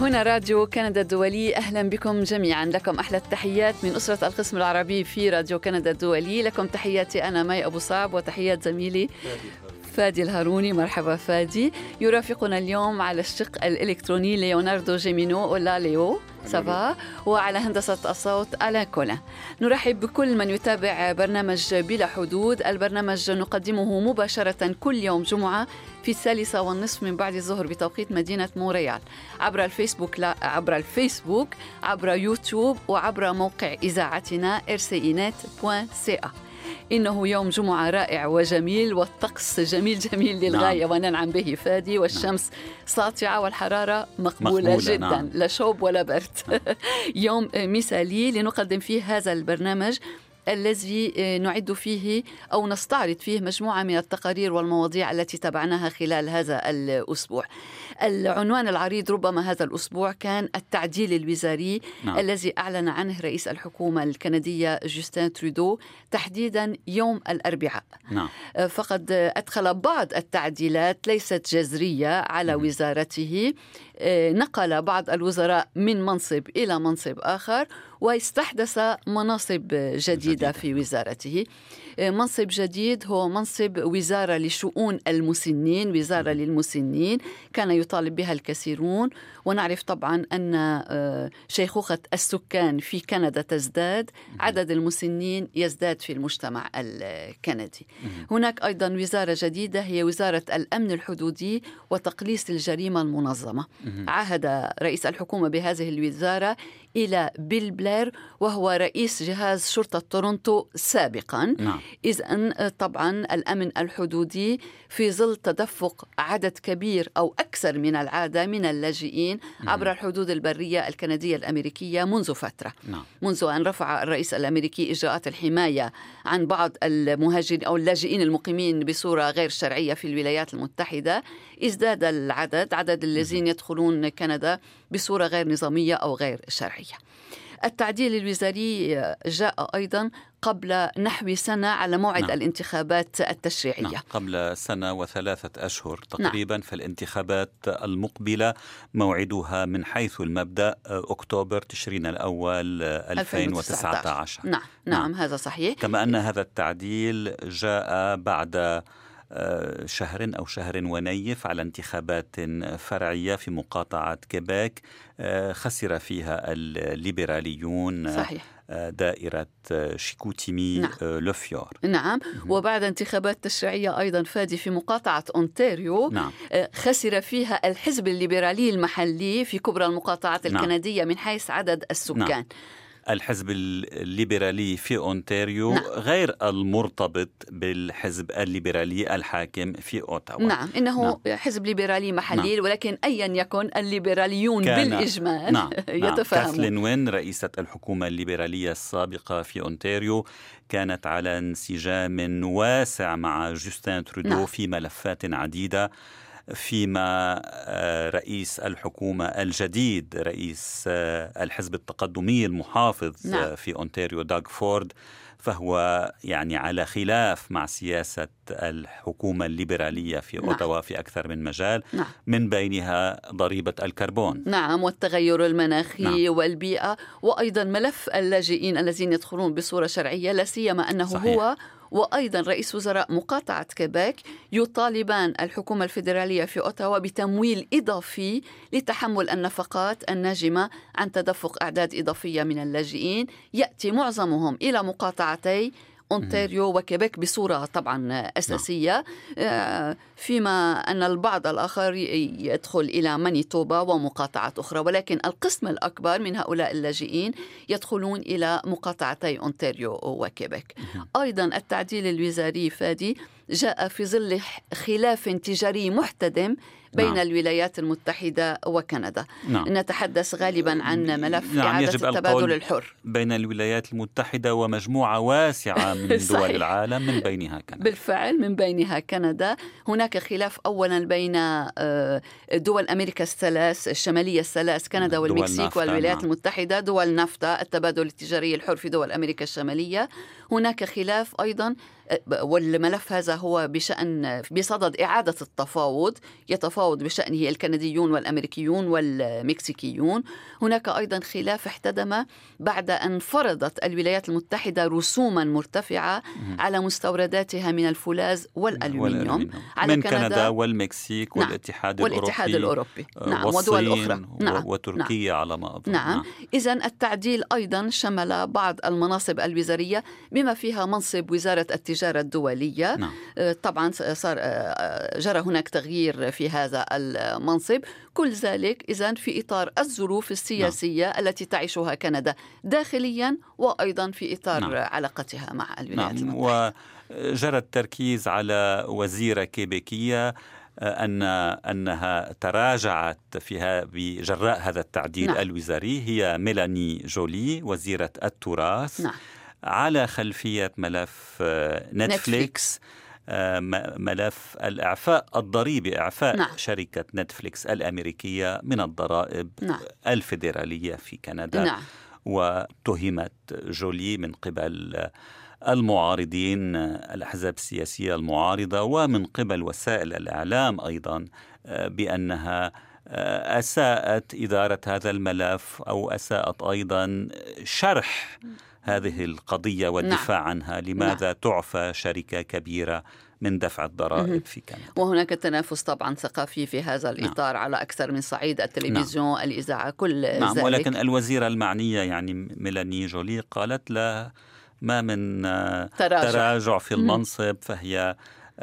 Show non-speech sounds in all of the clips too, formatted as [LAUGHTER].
هنا راديو كندا الدولي. أهلا بكم جميعا. لكم أحلى التحيات من أسرة القسم العربي في راديو كندا الدولي. لكم تحياتي أنا مي أبو صعب وتحيات زميلي فادي الهاروني. مرحبا فادي. يرافقنا اليوم على الشق الإلكتروني ليوناردو جيمينو. ولا ليو سافا وعلى هندسة الصوت ألا كولا. نرحب بكل من يتابع برنامج بلا حدود. البرنامج نقدمه مباشرة كل يوم جمعة في الثالثة والنصف من بعد الظهر بتوقيت مدينة مونريال عبر الفيسبوك لا عبر الفيسبوك عبر يوتيوب وعبر موقع إذاعتنا rcinet.ca إنه يوم جمعة رائع وجميل والطقس جميل جميل للغاية نعم. وننعم به فادي والشمس نعم. ساطعة والحرارة مقبولة, مقبولة جدا نعم. لا شوب ولا برد نعم. [LAUGHS] يوم مثالي لنقدم فيه هذا البرنامج الذي آه، نعد فيه أو نستعرض فيه مجموعة من التقارير والمواضيع التي تابعناها خلال هذا الأسبوع. العنوان العريض ربما هذا الأسبوع كان التعديل الوزاري نعم. الذي أعلن عنه رئيس الحكومة الكندية جوستين ترودو تحديدا يوم الأربعاء. نعم. آه، فقد أدخل بعض التعديلات ليست جذرية على. وزارته نقل بعض الوزراء من منصب إلى منصب آخر واستحدث مناصب جديدة في وزارته. آه، منصب جديد هو منصب وزارة لشؤون المسنين وزارة للمسنين كان يطالب بها الكثيرون. ونعرف طبعا أن آه، شيخوخة السكان في كندا تزداد عدد المسنين يزداد في المجتمع الكندي. هناك أيضا وزارة جديدة هي وزارة الأمن الحدودي وتقليص الجريمة المنظمة. عهد رئيس الحكومة بهذه الوزارة إلى بيل بلير وهو رئيس جهاز شرطة تورونتو سابقا نعم. إذا طبعا الأمن الحدودي في ظل تدفق عدد كبير أو أكثر من العادة من اللاجئين عبر الحدود البرية الكندية الأمريكية منذ فترة نعم. منذ أن رفع الرئيس الأمريكي إجراءات الحماية عن بعض المهاجرين أو اللاجئين المقيمين بصورة غير شرعية في الولايات المتحدة ازداد العدد عدد الذين يدخلون كندا بصورة غير نظامية أو غير شرعية التعديل الوزاري جاء أيضا قبل نحو سنة على موعد نعم. الانتخابات التشريعية نعم. قبل سنة وثلاثة أشهر تقريبا نعم. فالانتخابات المقبلة موعدها من حيث المبدأ أكتوبر تشرين الأول 2019 نعم. نعم نعم هذا صحيح كما أن هذا التعديل جاء بعد آه، شهر أو شهر ونيف على انتخابات فرعية في مقاطعة كيبيك آه، خسر فيها الليبراليون صحيح. آه، دائرة شيكوتيمي نعم. لو فيور نعم وبعد انتخابات تشريعية أيضا فادي في مقاطعة أونتاريو نعم. خسر فيها الحزب الليبرالي المحلي في كبرى المقاطعات نعم. الكندية من حيث عدد السكان نعم. الحزب الليبرالي في أونتاريو نعم. غير المرتبط بالحزب الليبرالي الحاكم في أوتاوا نعم إنه نعم. حزب ليبرالي محلي نعم. ولكن أيا يكن الليبراليون بالإجمال [LAUGHS] نعم. يتفاهمون كاثلين وين رئيسة الحكومة الليبرالية السابقة في أونتاريو كانت على انسجام واسع مع جوستين ترودو نعم. في ملفات عديدة فيما آه، رئيس الحكومة الجديد رئيس آه، الحزب التقدمي المحافظ نعم. آه، في أونتاريو داغ فورد فهو يعني على خلاف مع سياسة الحكومة الليبرالية في نعم. أوتاوا في أكثر من مجال نعم. من بينها ضريبة الكربون نعم والتغير المناخي نعم. والبيئة وأيضا ملف اللاجئين الذين يدخلون بصورة شرعية لا سيما أنه صحيح. هو وأيضا رئيس وزراء مقاطعة كيبيك يطالبان الحكومة الفيدرالية في أوتاوا بتمويل إضافي لتحمل النفقات الناجمة عن تدفق أعداد إضافية من اللاجئين. يأتي معظمهم إلى مقاطعتي أونتاريو وكيبيك بصورة طبعا أساسية. آه، فيما أن البعض الآخر يدخل إلى مانيتوبا ومقاطعات أخرى ولكن القسم الأكبر من هؤلاء اللاجئين يدخلون إلى مقاطعتي أونتاريو وكيبيك. أيضا التعديل الوزاري فادي جاء في ظل خلاف تجاري محتدم بين نعم. الولايات المتحدة وكندا نعم. نتحدث غالبا عن ملف نعم إعادة يجب التبادل الحر بين الولايات المتحدة ومجموعة واسعة [LAUGHS] من دول العالم من بينها كندا بالفعل من بينها كندا هناك خلاف أولا بين آه، دول أمريكا الثلاث الشمالية الثلاث كندا والمكسيك والولايات نعم. المتحدة دول نافتا التبادل التجاري الحر في دول أمريكا الشمالية هناك خلاف أيضا آه، والملف هذا هو بشأن بصدد إعادة التفاوض يتفاوض بشأنه الكنديون والأمريكيون والمكسيكيون. هناك أيضا خلاف احتدم بعد أن فرضت الولايات المتحدة رسوما مرتفعة على مستورداتها من الفولاذ والألومنيوم على من كندا, كندا والمكسيك نعم. والاتحاد, والاتحاد الأوروبي. نعم ودول أخرى نعم. وتركيا نعم. على ما أظن. نعم, نعم. إذا التعديل أيضا شمل بعض المناصب الوزارية بما فيها منصب وزارة التجارة الدولية نعم. آه، طبعا صار آه، آه، جرى هناك تغيير في هذا المنصب كل ذلك إذا في إطار الظروف السياسية نعم. التي تعيشها كندا داخليا وأيضا في إطار نعم. علاقتها مع الولايات نعم. المتحدة وجرى التركيز على وزيرة كيبيكية أن أنها تراجعت فيها بجراء هذا التعديل نعم. الوزاري هي ميلاني جولي وزيرة التراث نعم. على خلفية ملف نتفليكس, نتفليكس. ملف الإعفاء الضريبي إعفاء نعم. شركة نتفليكس الأمريكية من الضرائب نعم. الفيدرالية في كندا نعم. وتهمت جولي من قبل المعارضين الأحزاب السياسية المعارضة ومن قبل وسائل الإعلام أيضا بأنها أساءت إدارة هذا الملف أو أساءت أيضا شرح هذه القضية والدفاع نعم. عنها لماذا نعم. تعفى شركة كبيرة من دفع الضرائب في كندا وهناك تنافس طبعا ثقافي في هذا نعم. الإطار نعم. على أكثر من صعيد التلفزيون نعم. الإذاعة كل نعم. ذلك ولكن الوزيرة المعنية يعني ميلاني جولي قالت لا ما من تراجع, تراجع في المنصب فهي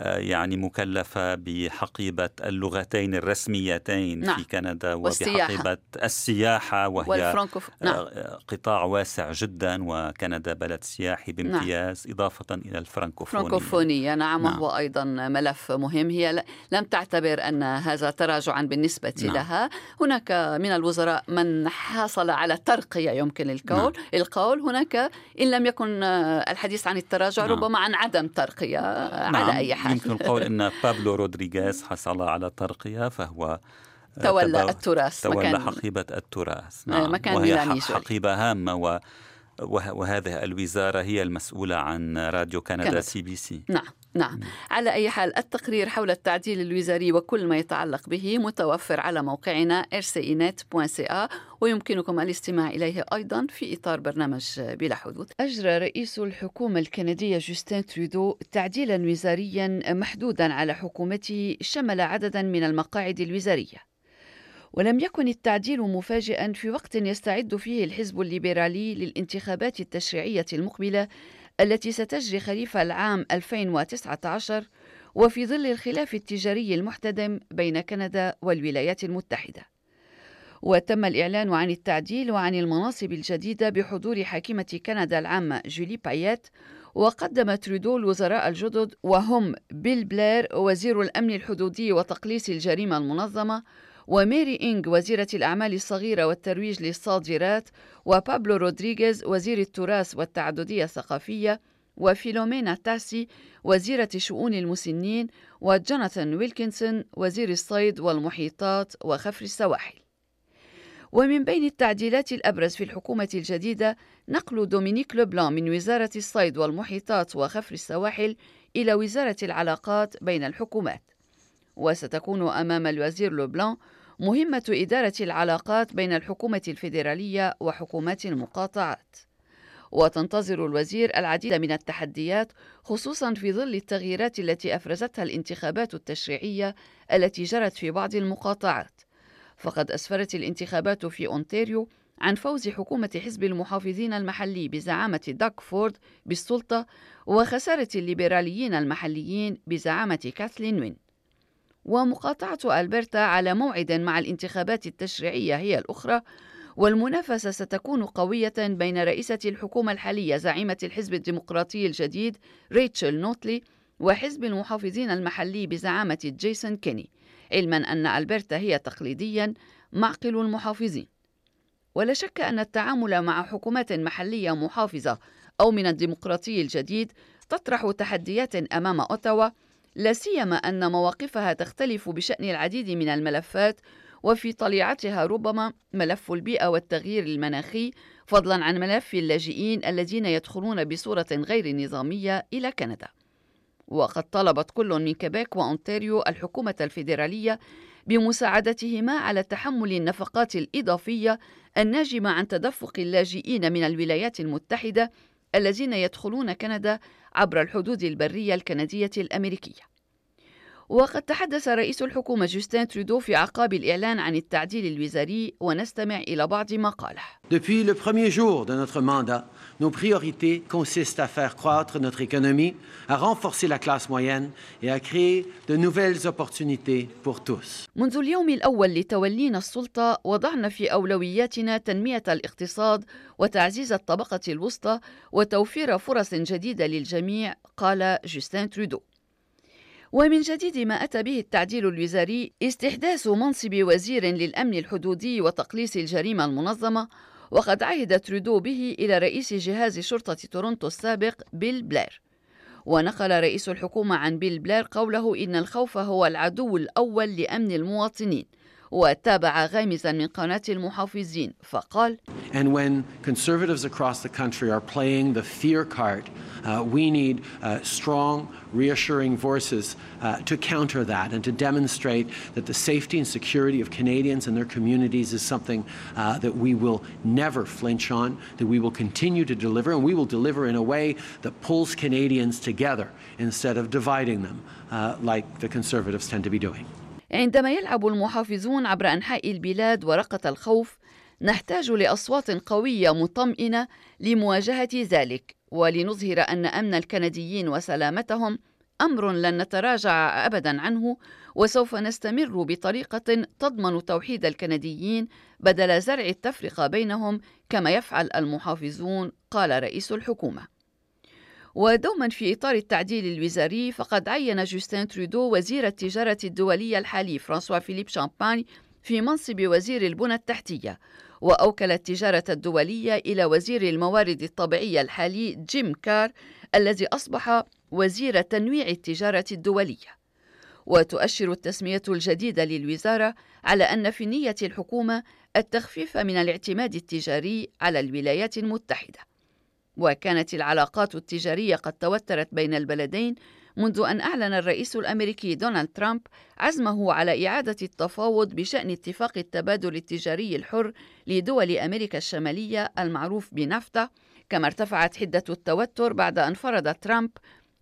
يعني مكلفة بحقيبة اللغتين الرسميتين نعم. في كندا وبحقيبة السياحة وهي والفرنكوف... آه، نعم. قطاع واسع جدا وكندا بلد سياحي. بامتياز نعم. إضافة إلى الفرنكوفونية فرنكوفونية نعم, نعم. وهو أيضا ملف مهم هي لم تعتبر أن هذا تراجعا بالنسبة نعم. لها هناك من الوزراء من حصل على ترقية يمكن القول نعم. القول هناك إن لم يكن الحديث عن التراجع نعم. ربما عن عدم ترقية نعم. على أي حال يمكن القول إن بابلو رودريغيز حصل على ترقية فهو تولى التراث تولى مكان حقيبة التراث. نعم. مكان وهي حقيبة هامة و وهذه الوزارة هي المسؤولة عن راديو كندا, كندا. سي بي سي. نعم نعم. على أي حال التقرير حول التعديل الوزاري وكل ما يتعلق به متوفر على موقعنا rcinet.ca ويمكنكم الاستماع إليه أيضا في إطار برنامج بلا حدود. أجرى رئيس الحكومة الكندية جوستين ترودو تعديلا وزاريا محدودا على حكومته شمل عددا من المقاعد الوزارية. ولم يكن التعديل مفاجئا في وقت يستعد فيه الحزب الليبرالي للانتخابات التشريعية المقبلة التي ستجري خريف العام 2019 وفي ظل الخلاف التجاري المحتدم بين كندا والولايات المتحدة. وتم الإعلان عن التعديل وعن المناصب الجديدة بحضور حاكمة كندا العامة جولي بايت وقدم ترودو الوزراء الجدد وهم بيل بلير وزير الأمن الحدودي وتقليص الجريمة المنظمة وميري إنغ وزيرة الأعمال الصغيرة والترويج للصادرات وبابلو رودريغيز وزير التراث والتعددية الثقافية وفيلومينا تاسي وزيرة شؤون المسنين وجوناثان ويلكنسون وزير الصيد والمحيطات وخفر السواحل. ومن بين التعديلات الأبرز في الحكومة الجديدة نقل دومينيك لوبلان من وزارة الصيد والمحيطات وخفر السواحل إلى وزارة العلاقات بين الحكومات. وستكون أمام الوزير لوبلان مهمة إدارة العلاقات بين الحكومة الفيدرالية وحكومات المقاطعات. وتنتظر الوزير العديد من التحديات خصوصا في ظل التغييرات التي أفرزتها الانتخابات التشريعية التي جرت في بعض المقاطعات فقد أسفرت الانتخابات في أونتاريو عن فوز حكومة حزب المحافظين المحلي بزعامة داك فورد بالسلطة وخسارة الليبراليين المحليين بزعامة كاثلين وين ومقاطعة ألبرتا على موعد مع الانتخابات التشريعية هي الأخرى والمنافسة ستكون قوية بين رئيسة الحكومة الحالية زعيمة الحزب الديمقراطي الجديد ريتشل نوتلي وحزب المحافظين المحلي بزعامة جيسون كيني علما أن ألبرتا هي تقليديا معقل المحافظين. ولا شك أن التعامل مع حكومات محلية محافظة أو من الديمقراطي الجديد تطرح تحديات أمام أوتاوا لا سيما أن مواقفها تختلف بشأن العديد من الملفات وفي طليعتها ربما ملف البيئة والتغيير المناخي فضلا عن ملف اللاجئين الذين يدخلون بصورة غير نظامية إلى كندا. وقد طلبت كل من كيبيك وأونتاريو الحكومة الفيدرالية بمساعدتهما على تحمل النفقات الإضافية الناجمة عن تدفق اللاجئين من الولايات المتحدة الذين يدخلون كندا عبر الحدود البرية الكندية الأمريكية. وقد تحدث رئيس الحكومة جوستين ترودو في عقاب الإعلان عن التعديل الوزاري ونستمع إلى بعض ما قاله. Depuis le premier jour de notre mandat, nos priorités consistent à faire croître notre économie, à renforcer la classe moyenne et à créer de nouvelles opportunités pour tous. منذ اليوم الأول لتولينا السلطة وضعنا في أولوياتنا تنمية الاقتصاد وتعزيز الطبقة الوسطى وتوفير فرص جديدة للجميع قال جوستين ترودو. ومن جديد ما أتى به التعديل الوزاري استحداث منصب وزير للأمن الحدودي وتقليص الجريمة المنظمة وقد عهد ترودو به إلى رئيس جهاز شرطة تورونتو السابق بيل بلير. ونقل رئيس الحكومة عن بيل بلير قوله إن الخوف هو العدو الأول لأمن المواطنين. وتابع غامزا من قناة المحافظين فقال And when conservatives across the country are playing the fear card, uh, we need uh, strong, reassuring voices uh, to counter that and to demonstrate that the safety and security of Canadians and their communities is something uh, that we will never flinch on, that we will continue to deliver, and we will deliver in a way that pulls Canadians together instead of dividing them uh, like the conservatives tend to be doing. عندما يلعب المحافظون عبر أنحاء البلاد ورقة الخوف نحتاج لأصوات قوية مطمئنة لمواجهة ذلك. ولنظهر أن أمن الكنديين وسلامتهم أمر لن نتراجع أبدا عنه وسوف نستمر بطريقة تضمن توحيد الكنديين بدل زرع التفرقة بينهم كما يفعل المحافظون قال رئيس الحكومة. ودوما في إطار التعديل الوزاري فقد عين جوستين ترودو وزير التجارة الدولية الحالي فرانسوا فيليب شامباني في منصب وزير البنى التحتية وأوكل التجارة الدولية إلى وزير الموارد الطبيعية الحالي جيم كار الذي أصبح وزير تنويع التجارة الدولية. وتؤشر التسمية الجديدة للوزارة على أن في نية الحكومة التخفيف من الاعتماد التجاري على الولايات المتحدة. وكانت العلاقات التجارية قد توترت بين البلدين منذ أن أعلن الرئيس الأمريكي دونالد ترامب عزمه على إعادة التفاوض بشأن اتفاق التبادل التجاري الحر لدول أمريكا الشمالية المعروف بنافتا كما ارتفعت حدة التوتر بعد أن فرض ترامب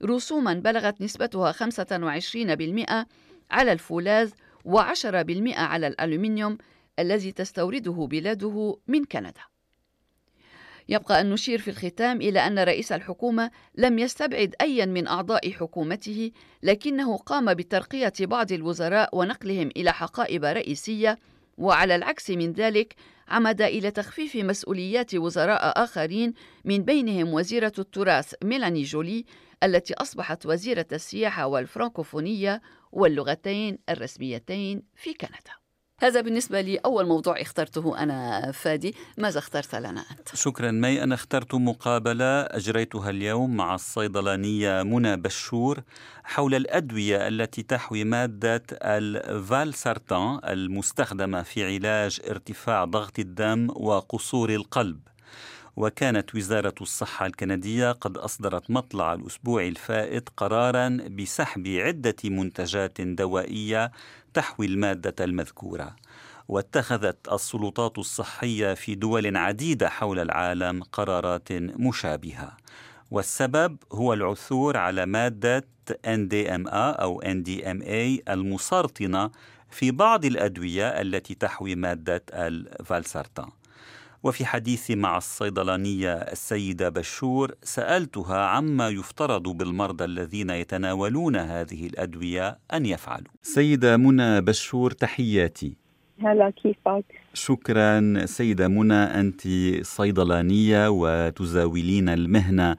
رسوما بلغت نسبتها 25% على الفولاذ و10% على الألومنيوم الذي تستورده بلاده من كندا. يبقى أن نشير في الختام إلى أن رئيس الحكومة لم يستبعد أيا من أعضاء حكومته لكنه قام بترقية بعض الوزراء ونقلهم إلى حقائب رئيسية وعلى العكس من ذلك عمد إلى تخفيف مسؤوليات وزراء آخرين من بينهم وزيرة التراث ميلاني جولي التي أصبحت وزيرة السياحة والفرنكوفونية واللغتين الرسميتين في كندا. هذا بالنسبة لي أول موضوع اخترته أنا فادي ماذا اخترت لنا أنت؟ شكرا مي أنا اخترت مقابلة أجريتها اليوم مع الصيدلانية منى بشور حول الأدوية التي تحوي مادة الفالسارتان المستخدمة في علاج ارتفاع ضغط الدم وقصور القلب وكانت وزارة الصحة الكندية قد أصدرت مطلع الأسبوع الفائت قرارا بسحب عدة منتجات دوائية تحوي المادة المذكورة. واتخذت السلطات الصحية في دول عديدة حول العالم قرارات مشابهة. والسبب هو العثور على مادة NDMA أو NDMA المسرطنة في بعض الأدوية التي تحوي مادة الفالسارتان وفي حديثي مع الصيدلانية السيدة بشور سألتها عما يفترض بالمرضى الذين يتناولون هذه الأدوية أن يفعلوا. سيدة منى بشور تحياتي. هلا كيفك؟ شكرا. سيدة منى أنت صيدلانية وتزاولين المهنة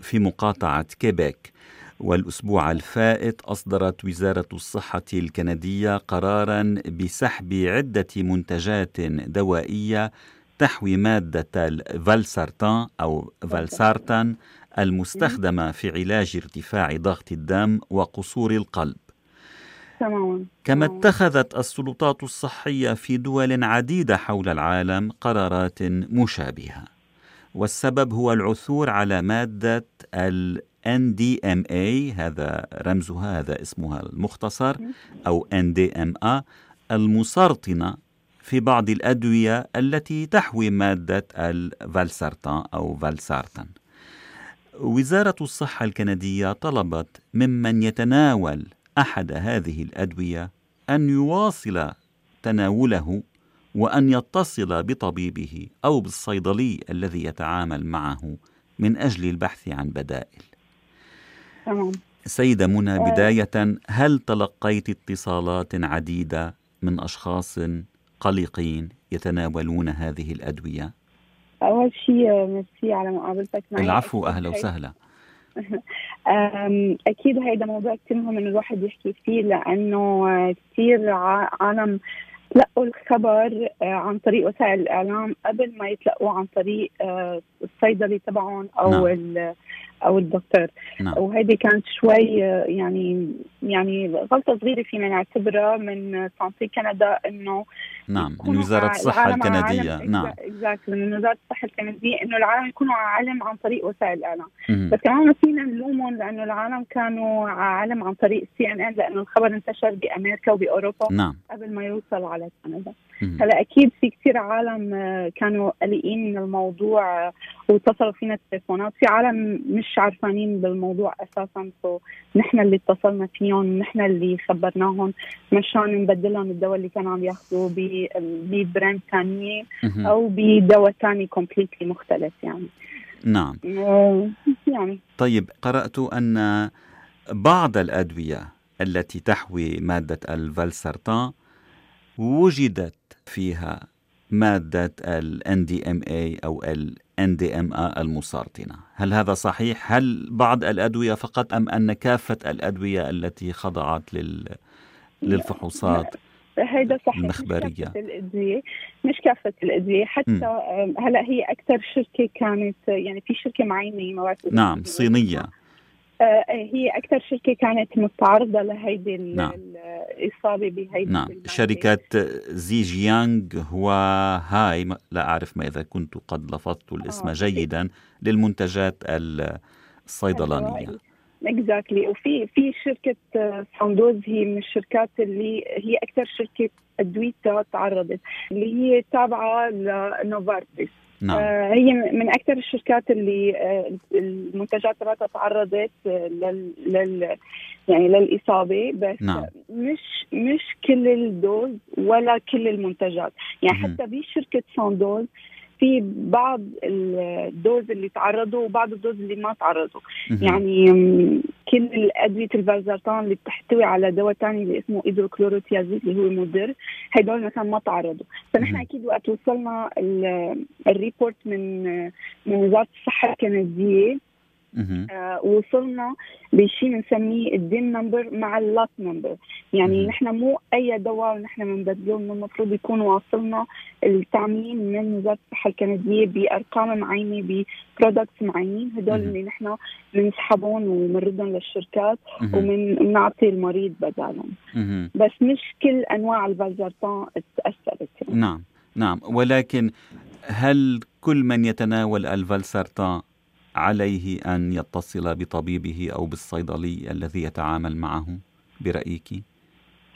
في مقاطعة كيبيك. والأسبوع الفائت أصدرت وزارة الصحة الكندية قرارا بسحب عدة منتجات دوائية تحوي مادة الفالسارتان أو فالسارتان المستخدمة في علاج ارتفاع ضغط الدم وقصور القلب. تماما. كما اتخذت السلطات الصحية في دول عديدة حول العالم قرارات مشابهة والسبب هو العثور على مادة ال NDMA هذا رمزها هذا اسمها المختصر أو NDMA المسرطنة في بعض الأدوية التي تحوي مادة الفالسارتان أو فالسارتان. وزارة الصحة الكندية طلبت ممن يتناول أحد هذه الأدوية أن يواصل تناوله وأن يتصل بطبيبه أو بالصيدلي الذي يتعامل معه من أجل البحث عن بدائل. تمام. سيدة منى بداية هل تلقيت اتصالات عديدة من أشخاص قلقين يتناولون هذه الأدوية؟ أول شيء ميرسي على مقابلتك معي العفو أهلا وسهلا [LAUGHS] أكيد هيدا موضوع كثير مهم إنه الواحد يحكي فيه لأنه كثير عالم تلقوا الخبر عن طريق وسائل الإعلام قبل ما يتلقوا عن طريق الصيدلي تبعهم أو نعم. أو الدكتور. نعم. وهذه كانت شوي يعني يعني غلطة صغيرة فينا نعتبرها من سانتي كندا إنه نعم من وزارة الصحة الكندية. نعم. exactly من وزارة الصحة الكندية إنه العالم يكونوا على علم عن طريق وسائل الإعلام. بس كمان ما فينا نلومهم لأنه العالم كانوا على علم عن طريق CNN لأنه الخبر انتشر بأمريكا وبأوروبا نعم. قبل ما يوصل على كندا هلا أكيد في كثير عالم كانوا قلقين من الموضوع واتصلوا فينا التليفونات في عالم مش عارفانين بالموضوع أساسا. so نحن اللي اتصلنا فيهم نحن اللي خبرناهم. مشان نبدلهم الدواء اللي كانوا عم ياخذوه ب brand ثانية أو بدواء ثاني completely مختلف يعني. نعم. يعني. طيب قرأت أن بعض الأدوية التي تحوي مادة الفالسرتان وجدت فيها مادة ال NDMA أو ال NDMA المسرطنة هل هذا صحيح؟ هل بعض الأدوية فقط أم أن كافة الأدوية التي خضعت لل... للفحوصات هيدا صحيح المخبرية؟ مش كافة الأدوية مش كافة الأدوية. حتى م. هلا هي أكثر شركة كانت يعني في شركة معينة مواد نعم صينية. هي أكثر شركة كانت متعرضة لهيدي نعم. الإصابة بهيدي نعم شركة زي جيانغ هو هاي لا أعرف ما إذا كنت قد لفظت الاسم آه. جيدا للمنتجات الصيدلانية exactly exactly. وفي في شركة ساندوز هي من الشركات اللي هي أكثر شركة ادويتها تعرضت اللي هي تابعة لنوفارتس نعم. آه هي من أكثر الشركات اللي آه المنتجات تبعتها تعرضت لل, لل يعني للإصابة بس نعم. مش مش كل ال dose ولا كل المنتجات يعني حتى بشركه ساندوز في بعض ال dose اللي تعرضوا وبعض ال dose اللي ما تعرضوا. يعني كل الأدوية الفالسرتان اللي بتحتوي على دواء ثاني اللي اسمه hydrochlorothiazide اللي هو مدر هدول مثلا ما تعرضوا. فنحن أكيد وقت وصلنا ال report من من وزارة الصحة الكندية. آه وصلنا بشيء بنسميه ال DIN number مع ال lot number. يعني نحن مو أي دواء نحن بنبدله من المفروض يكون واصلنا التعميم من وزارة الصحة الكندية بأرقام معينة ببرودكتس معينين. هدول اللي نحن بنسحبهم وبنردهم للشركات وبنعطي المريض بدالهم. بس مش كل أنواع الفالزرتان تأثرت. يعني. نعم نعم. ولكن هل كل من يتناول الفالسرتان عليه أن يتصل بطبيبه أو بالصيدلي الذي يتعامل معه برأيك؟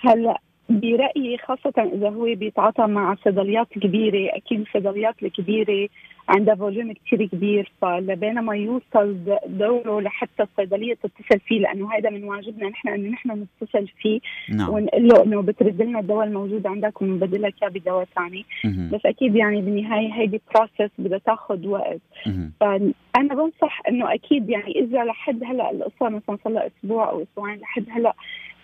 هلا برأيي خاصة إذا هو بيتعاطى مع صيدليات كبيرة أكيد الصيدليات الكبيرة عندها volume كثير كبير فلبين ما يوصل دوره لحتى الصيدلية تتصل فيه لأنه هذا من واجبنا نحن إنه نحن نتصل فيه نعم. ونقول له انه بترد لنا الدواء الموجود عندك وبنبدل لك إياه بدواء ثاني بس أكيد يعني بالنهاية هيدي process بدها تاخذ وقت. فأنا بنصح إنه أكيد يعني إذا لحد هلأ القصة مثلا صار لها أسبوع أو أسبوعين لحد هلأ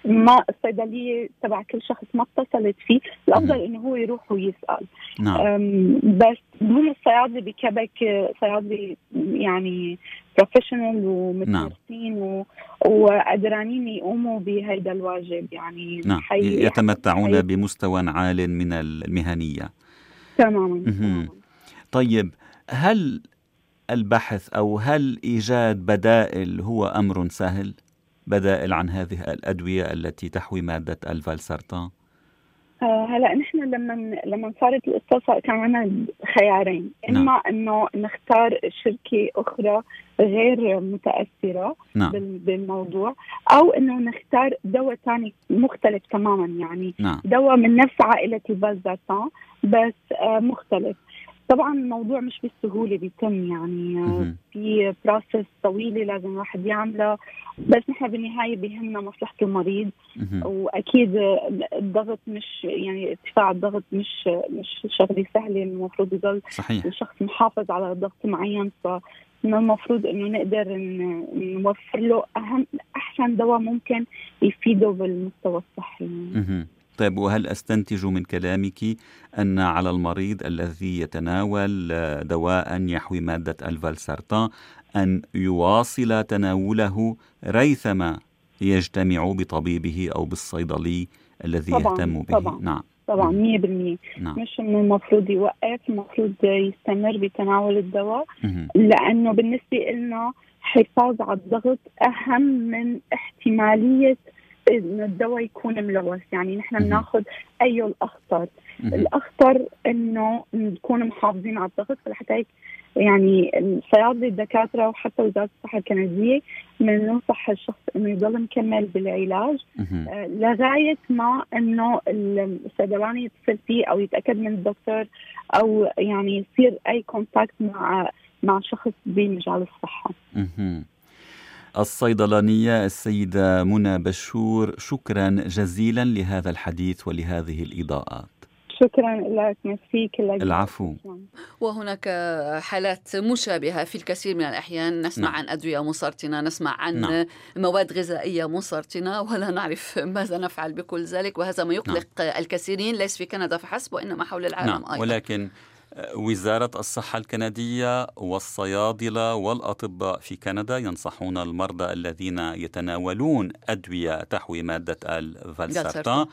ما الصيدلية تبع كل شخص ما اتصلت فيه الأفضل إنه هو يروح ويسأل نعم. بس هم الصيادلة بكبك صيادلة يعني بروفيشنال ومتمرسين نعم. و... وقدرانين يقوموا بهذا الواجب يعني نعم. حي... يتمتعون حي... بمستوى عال من المهنية تماما طيب هل البحث أو هل إيجاد بدائل هو أمر سهل؟ بدائل عن هذه الأدوية التي تحوي مادة الفالسرتان؟ آه، هلا نحن لما لما صارت القصة كان عندنا خيارين إما نعم. إنه نختار شركة أخرى غير متأثرة نعم. بالموضوع أو إنه نختار دواء ثاني مختلف تماما يعني نعم. دواء من نفس عائلة الفازاتان بس آه، مختلف طبعا الموضوع مش بالسهولة بيتم يعني في بروسس طويلة لازم الواحد يعملها بس نحن بالنهاية بيهمنا مصلحة المريض. وأكيد الضغط مش يعني ارتفاع الضغط مش مش شغلة سهلة المفروض يضل صحيح. الشخص محافظ على ضغط معين. ف من المفروض إنه نقدر نوفر له أهم أحسن دواء ممكن يفيده بالمستوى الصحي. طيب وهل أستنتج من كلامك أن على المريض الذي يتناول دواء يحوي مادة الفالسارتان أن يواصل تناوله ريثما يجتمع بطبيبه أو بالصيدلي الذي طبعاً يهتم به؟ طبعاً نعم. طبعا 100% نعم. مش إنه المفروض يوقف المفروض يستمر بتناول الدواء لأنه بالنسبة لنا حفاظ على الضغط أهم من احتمالية انه الدواء يكون ملوث. يعني نحن بناخذ أي الأخطر. الأخطر إنه نكون محافظين على الضغط فلحتى هيك يعني الصيادله الدكاترة وحتى وزارة الصحة الكندية بننصح الشخص إنه يضل مكمل بالعلاج آه لغاية ما إنه الصيدلاني يتصل فيه أو يتأكد من الدكتور أو يعني يصير أي كونتاكت مع مع شخص بمجال الصحة. الصيدلانية السيدة منى بشور شكرا جزيلا لهذا الحديث ولهذه الإضاءات شكرا لك ميرسي العفو وهناك حالات مشابهة في الكثير من الأحيان نسمع نعم. عن أدوية مسرطنة نسمع عن نعم. مواد غذائية مسرطنة ولا نعرف ماذا نفعل بكل ذلك وهذا ما يقلق نعم. الكثيرين ليس في كندا فحسب وإنما حول العالم نعم. أيضا ولكن وزارة الصحة الكندية والصيادلة والأطباء في كندا ينصحون المرضى الذين يتناولون أدوية تحوي مادة الفالسارتان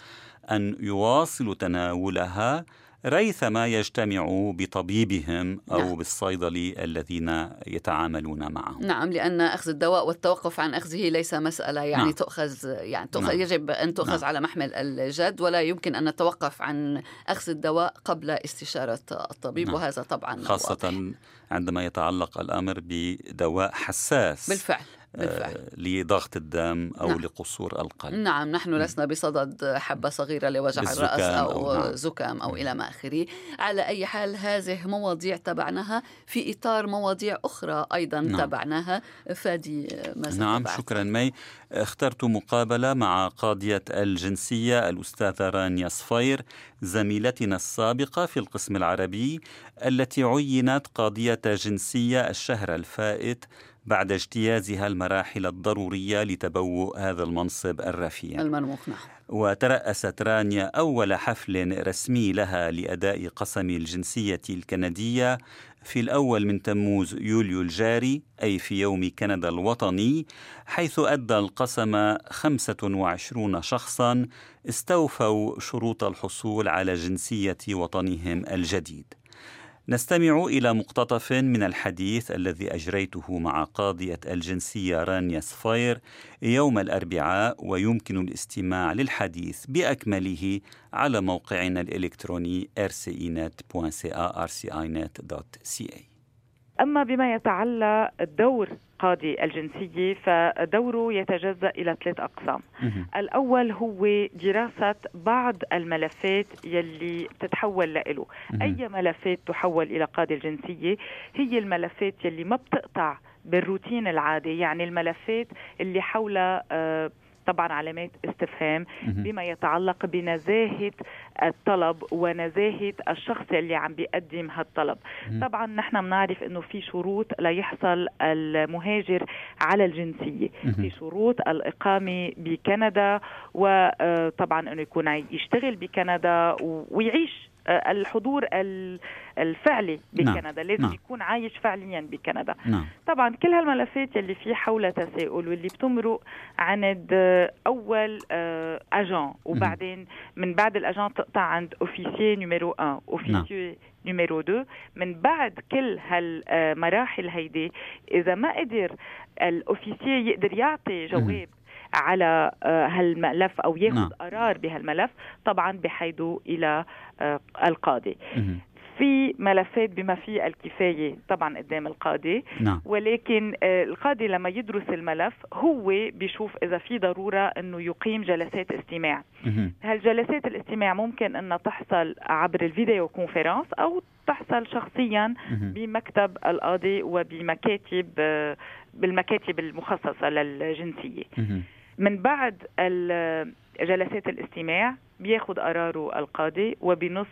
أن يواصلوا تناولها ريثما يجتمعوا بطبيبهم أو نعم. بالصيدلي الذين يتعاملون معه نعم لأن أخذ الدواء والتوقف عن أخذه ليس مسألة يعني نعم. تؤخذ يعني تؤخذ نعم. يجب أن تؤخذ نعم. على محمل الجد ولا يمكن أن نتوقف عن أخذ الدواء قبل استشارة الطبيب نعم. وهذا طبعا خاصة واضح. عندما يتعلق الأمر بدواء حساس بالفعل بالفعل. آه، لضغط الدم أو نعم. لقصور القلب نعم نحن لسنا بصدد حبة صغيرة لوجع الرأس أو, أو نعم. زكام أو إلى ما آخره على أي حال هذه مواضيع تبعناها في إطار مواضيع أخرى أيضا نعم. تبعناها فادي ماذا نعم تبعت؟ شكرا مي اخترت مقابلة مع قاضية الجنسية الأستاذة رانيا صفير زميلتنا السابقة في القسم العربي التي عينت قاضية جنسية الشهر الفائت بعد اجتيازها المراحل الضرورية لتبوء هذا المنصب الرفيع. المرموق نعم. وترأست رانيا أول حفل رسمي لها لأداء قسم الجنسية الكندية في الأول من تموز يوليو الجاري أي في يوم كندا الوطني حيث أدى القسم 25 شخصا استوفوا شروط الحصول على جنسية وطنهم الجديد. نستمع إلى مقتطف من الحديث الذي أجريته مع قاضية الجنسية رانيا سفاير يوم الأربعاء ويمكن الاستماع للحديث بأكمله على موقعنا الإلكتروني rcinet.ca rcinet.ca أما بما يتعلق الدور قاضي الجنسية فدوره يتجزأ إلى ثلاث أقسام. الأول هو دراسة بعض الملفات يلي تتحول له. أي ملفات تحول إلى قاضي الجنسية هي الملفات يلي ما بتقطع بالروتين العادي يعني الملفات اللي حول آه طبعا علامات استفهام بما يتعلق بنزاهة الطلب ونزاهة الشخص اللي عم بيقدم هالطلب. طبعا نحن بنعرف إنه في شروط ليحصل المهاجر على الجنسية. في شروط الإقامة بكندا وطبعا إنه يكون يشتغل بكندا ويعيش الحضور الفعلي. بكندا نعم. لازم نعم. يكون عايش فعليا بكندا نعم. طبعا كل هالملفات اللي في حولها تساؤل واللي بتمرق عند أول اجان آه، وبعدين من بعد الاجان تقطع عند officier numéro 1 officier numéro 2 من بعد كل هالمراحل هيدي إذا ما قدر ال officier يقدر يعطي جواب على هالملف أو ياخذ نعم. قرار بهالملف طبعا بحيده إلى القاضي. في ملفات بما فيه الكفاية طبعا قدام القاضي نعم. ولكن آه، القاضي لما يدرس الملف هو بيشوف إذا في ضرورة أنه يقيم جلسات استماع. هالجلسات الاستماع ممكن أنها تحصل عبر الفيديو كونفرنس أو تحصل شخصيا بمكتب القاضي وبمكاتب آه، بالمكاتب المخصصة للجنسية. من بعد جلسات الاستماع بياخذ قراره القاضي وبنص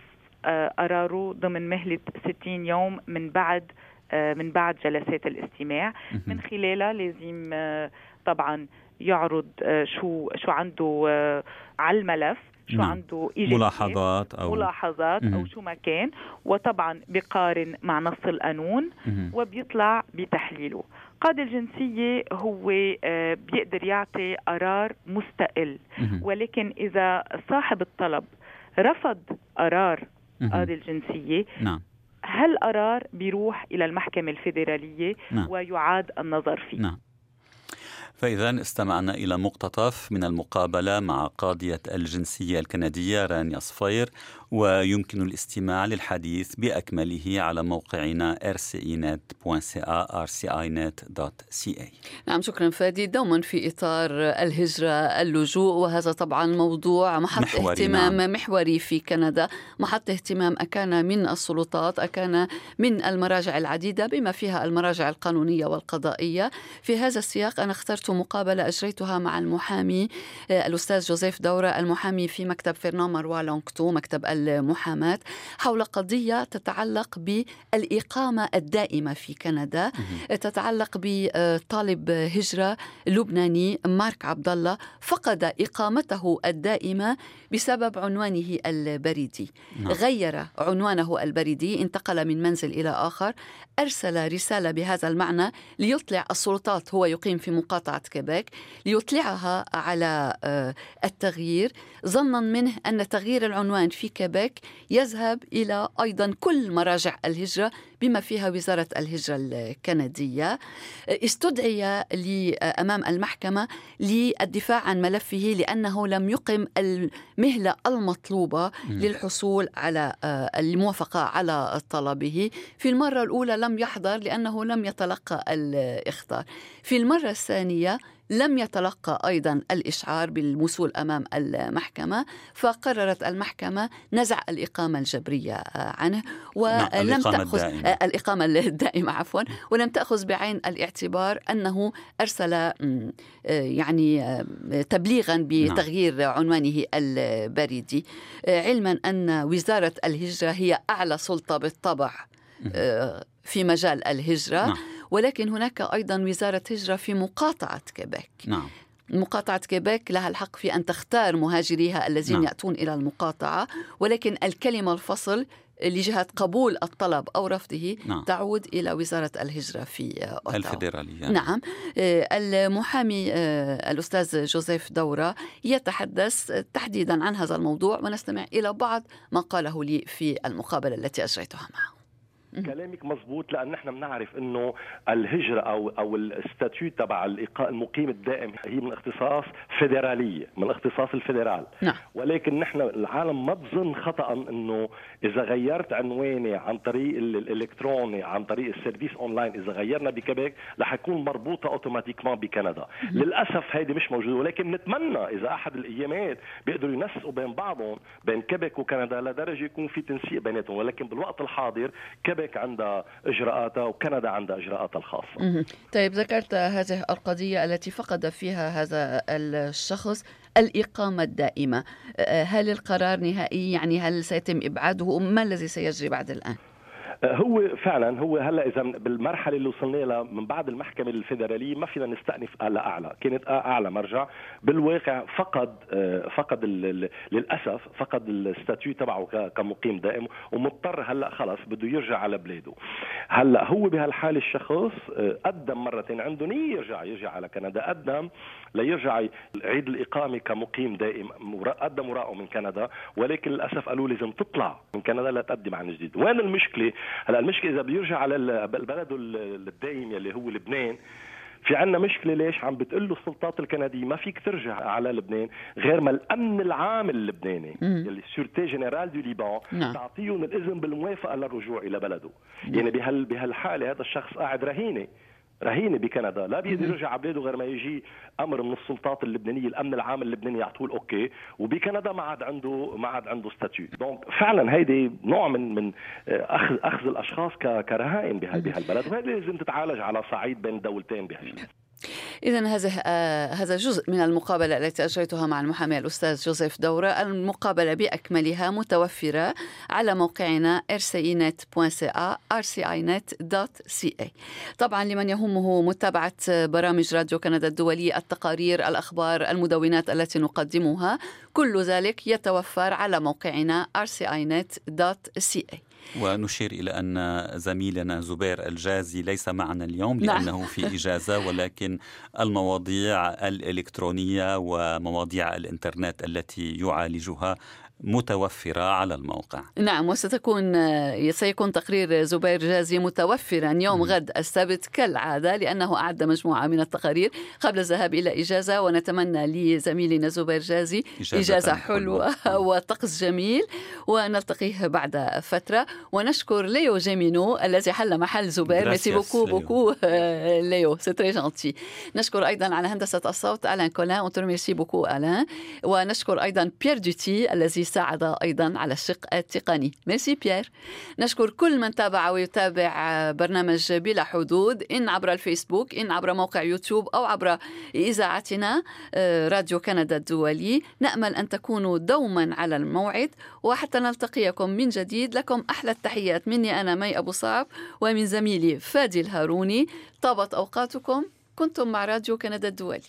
قراره ضمن مهلة 60 يوم من بعد آه، من بعد جلسات الاستماع. من خلالها لازم آه، طبعا يعرض آه، شو شو عنده على الملف. شو نعم. عنده ملاحظات أو ملاحظات أو شو ما كان وطبعا بقارن مع نص القانون وبيطلع بتحليله. قاضي الجنسية هو بيقدر يعطي قرار مستقل. ولكن إذا صاحب الطلب رفض قرار قاضي الجنسية نعم. هالقرار بيروح إلى المحكمة الفيدرالية نعم. ويعاد النظر فيه. نعم. فإذا استمعنا إلى مقتطف من المقابلة مع قاضية الجنسية الكندية رانيا صفير ويمكن الاستماع للحديث بأكمله على موقعنا rcinet.ca rcinet.ca نعم شكرا فادي. دوما في إطار الهجرة اللجوء وهذا طبعا موضوع محط محوري اهتمام نعم. محوري في كندا. محط اهتمام أكان من السلطات أكان من المراجع العديدة بما فيها المراجع القانونية والقضائية. في هذا السياق أنا اخترت مقابلة أجريتها مع المحامي آه، الأستاذ جوزيف دورة المحامي في مكتب فرنان مروى لونكتو مكتب المحاماة حول قضية تتعلق بالإقامة الدائمة في كندا تتعلق بطالب هجرة لبناني مارك عبد الله فقد إقامته الدائمة بسبب عنوانه البريدي نعم. غير عنوانه البريدي انتقل من منزل إلى آخر أرسل رسالة بهذا المعنى ليطلع السلطات هو يقيم في مقاطعة كيبيك ليطلعها على آه، التغيير ظنا منه أن تغيير العنوان في كيبيك يذهب إلى أيضا كل مراجع الهجرة بما فيها وزارة الهجرة الكندية. استدعي أمام المحكمة للدفاع عن ملفه لأنه لم يقم المهلة المطلوبة للحصول على آه، الموافقة على طلبه. في المرة الأولى لم يحضر لأنه لم يتلقى الإخطار. في المرة الثانية لم يتلقى أيضا الإشعار بالوصول أمام المحكمة فقررت المحكمة نزع الإقامة الجبرية عنه ولم نعم، تأخذ الدائمة. الإقامة الدائمة عفوا ولم تأخذ بعين الاعتبار أنه أرسل يعني تبليغا بتغيير نعم. عنوانه البريدي علما أن وزارة الهجرة هي أعلى سلطة بالطبع في مجال الهجرة نعم. ولكن هناك أيضا وزارة هجرة في مقاطعة كيبيك. نعم. مقاطعة كيبيك لها الحق في أن تختار مهاجريها الذين نعم. يأتون إلى المقاطعة ولكن الكلمة الفصل لجهة قبول الطلب أو رفضه نعم. تعود إلى وزارة الهجرة في أوتاوا. الفيدرالية. نعم. آه، المحامي آه، الأستاذ جوزيف دورة يتحدث تحديدا عن هذا الموضوع ونستمع إلى بعض ما قاله لي في المقابلة التي أجريتها معه. كلامك مزبوط لأن نحن بنعرف إنه الهجرة أو أو الستاتيو تبع المقيم الدائم هي من اختصاص فيدرالية من اختصاص ال fédéral. نعم. ولكن نحن العالم ما تظن خطأ إنه إذا غيرت عنواني عن طريق الإلكتروني عن طريق ال service online إذا غيرنا بكيبيك رح يكون مربوطة automatiquement بكندا. للأسف هيدي مش موجودة ولكن نتمنى إذا أحد الأيامات بيقدروا ينسقوا بين بعضهم بين كيبيك وكندا لدرجة يكون في تنسيق بيناتهم. ولكن بالوقت الحاضر كيبيك كيبيك عندها إجراءاتها وكندا عندها إجراءاتها الخاصة. طيب ذكرت هذه القضية التي فقد فيها هذا الشخص الإقامة الدائمة هل القرار نهائي يعني هل سيتم إبعاده ما الذي سيجري بعد الآن؟ هو فعلا هو هلأ إذا بالمرحلة اللي وصلنا لها من بعد المحكمة الفيدرالية ما فينا نستأنف هلا أعلى، كانت أعلى مرجع، بالواقع فقد فقد للأسف فقد الستاتيو تبعه كمقيم دائم ومضطر هلأ خلص بده يرجع على بلاده. هلأ هو بهالحالة الشخص قدم مرتين عنده نيه يرجع يرجع على كندا، قدم ليرجع يعيد الاقامه كمقيم دائم، قدم أوراقه من كندا ولكن للأسف قالوا لازم تطلع من كندا لتقدم عن جديد، وين المشكلة؟ هلا المشكلة إذا بيرجع على بلده الدائم يلي هو لبنان في عندنا مشكلة ليش عم بتقول له السلطات الكندية ما فيك ترجع على لبنان غير ما الأمن العام اللبناني اللي Sûreté générale du Liban نعم. تعطيهم الاذن بالموافقة للرجوع إلى بلده نعم. يعني بهال بهالحالة هذا الشخص قاعد رهينة رهينة بكندا. لا بيقدر يرجع على بلاده غير ما يجي أمر من السلطات اللبنانية الأمن العام اللبناني. يعطوه ال okay وبكندا ما عاد عنده ما عاد عنده statut. donc فعلا هيدي نوع من من أخذ أخذ الأشخاص كرهائن بهالبلد. وهذه لازم تتعالج على صعيد بين الدولتين بهالشيء. إذا هذا آه هذا جزء من المقابلة التي أجريتها مع المحامي الأستاذ جوزيف دورة. المقابلة بأكملها متوفرة على موقعنا rcinet.ca rcinet.ca طبعا لمن يهمه متابعة برامج راديو كندا الدولي التقارير الأخبار المدونات التي نقدمها كل ذلك يتوفر على موقعنا rcinet.ca ونشير إلى أن زميلنا زبير الجازي ليس معنا اليوم نعم. لأنه. في [LAUGHS] إجازة ولكن المواضيع الإلكترونية ومواضيع الإنترنت التي يعالجها متوفرة على الموقع نعم وستكون سيكون تقرير زبير جازي متوفرا يوم. غد السبت كالعادة لأنه أعد مجموعة من التقارير قبل الذهاب إلى إجازة ونتمنى لزميلنا زبير جازي إجازة, إجازة حلوة [LAUGHS] وطقس جميل ونلتقيه بعد فترة ونشكر ليو جيمينو الذي حل محل زبير merci beaucoup beaucoup Léo c'est très gentil نشكر أيضا على هندسة الصوت ألان كولان. merci beaucoup ألان. ونشكر أيضا بيير دوتي الذي ساعد أيضا على الشق التقني. ميرسي بيير نشكر كل من تابع ويتابع برنامج بلا حدود إن عبر الفيسبوك إن عبر موقع يوتيوب أو عبر إذاعتنا آه، راديو كندا الدولي. نأمل أن تكونوا دوما على الموعد وحتى نلتقيكم من جديد. لكم أحلى التحيات. مني أنا مي أبو صعب ومن زميلي فادي الهاروني. طابت أوقاتكم. كنتم مع راديو كندا الدولي.